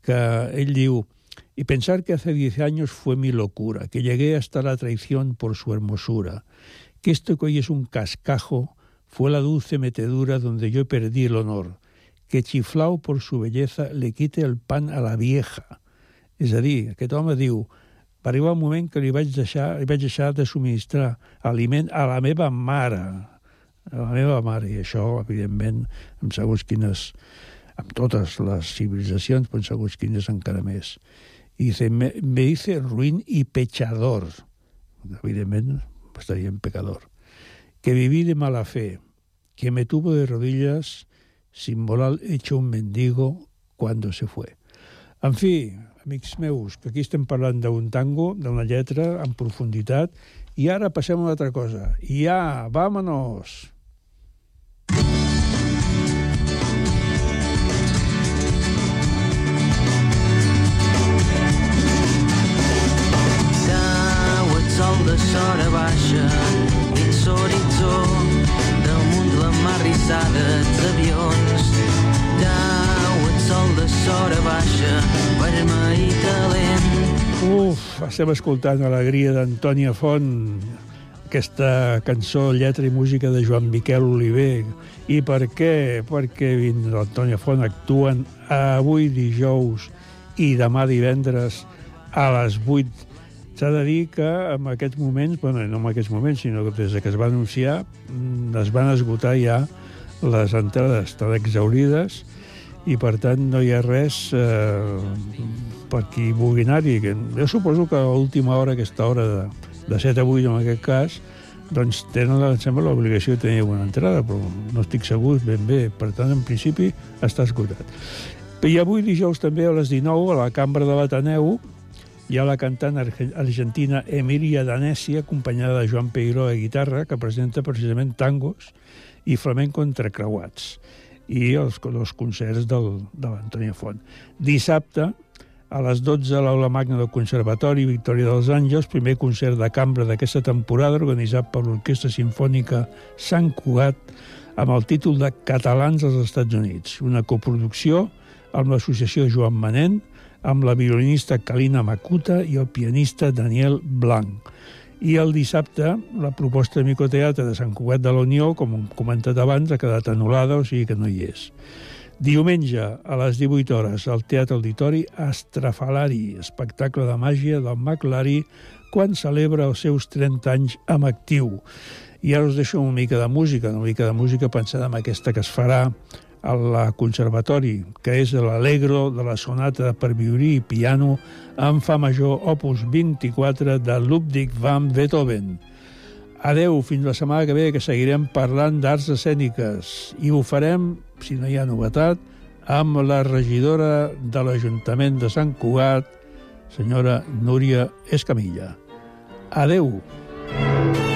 que ell diu y pensar que hace diez años fue mi locura, que llegué hasta la traición por su hermosura, que esto que hoy es un cascajo fue la dulce metedura donde yo perdí el honor, que chiflau por su belleza le quite el pan a la vieja. És a dir, aquest home diu, va arribar un moment que li vaig deixar, li vaig deixar de subministrar aliment a la meva mare, a la meva mare, i això, evidentment, amb segons quines, amb totes les civilitzacions, però amb segons quines encara més. I dice, me, me hice ruin y pechador, evidentment, estaria en pecador, que viví de mala fe, que me tuvo de rodillas sin moral hecho un mendigo cuando se fue. En fi, amics meus, que aquí estem parlant d'un tango, d'una lletra en profunditat, i ara passem a una altra cosa. Ja, vámonos!
Sol de sora baixa l'horitzó damunt la mar rissada els avions. Cau el sol de sora baixa vermell i talent.
Uf, estem escoltant Alegria d'Antònia Font, aquesta cançó, lletra i música de Joan Miquel Oliver. I per què? Perquè l'Antònia Font actuen avui dijous i demà divendres a les 8. S'ha de dir que en aquests moments, bueno, no en aquests moments, sinó que des que es va anunciar, mm, es van esgotar ja les entrades, estan exaurides, i per tant no hi ha res eh, per qui vulgui anar-hi. Jo suposo que a última hora, aquesta hora de, de 7 a 8 en aquest cas, doncs tenen, em sembla, l'obligació de tenir una entrada, però no estic segur ben bé. Per tant, en principi, està esgotat. I avui dijous també a les 19 a la Cambra de l'Ateneu hi ha la cantant arge- argentina Emilia Danesi, acompanyada de Joan Peiró a guitarra, que presenta precisament tangos i flamenco entrecreuats i els, els concerts del, de l'Antònia Font. Dissabte, a les 12 a l'Aula Magna del Conservatori Victòria dels Àngels, primer concert de cambra d'aquesta temporada organitzat per l'Orquestra Simfònica Sant Cugat amb el títol de Catalans als Estats Units, una coproducció amb l'associació Joan Manent, amb la violinista Kalina Makuta i el pianista Daniel Blanc. I el dissabte, la proposta de microteatre de Sant Cugat de la Unió, com hem comentat abans, ha quedat anul·lada, o sigui que no hi és. Diumenge, a les 18 hores, al Teatre Auditori Estrafalari, espectacle de màgia del McLari, quan celebra els seus 30 anys amb actiu. I ara us deixo una mica de música, una mica de música pensada en aquesta que es farà al Conservatori, que és l'Allegro de la sonata per violí i piano en fa major opus 24 de Ludwig van Beethoven. Adeu, fins la setmana que ve, que seguirem parlant d'arts escèniques. I ho farem, si no hi ha novetat, amb la regidora de l'Ajuntament de Sant Cugat, senyora Núria Escamilla. Adeu.
Thank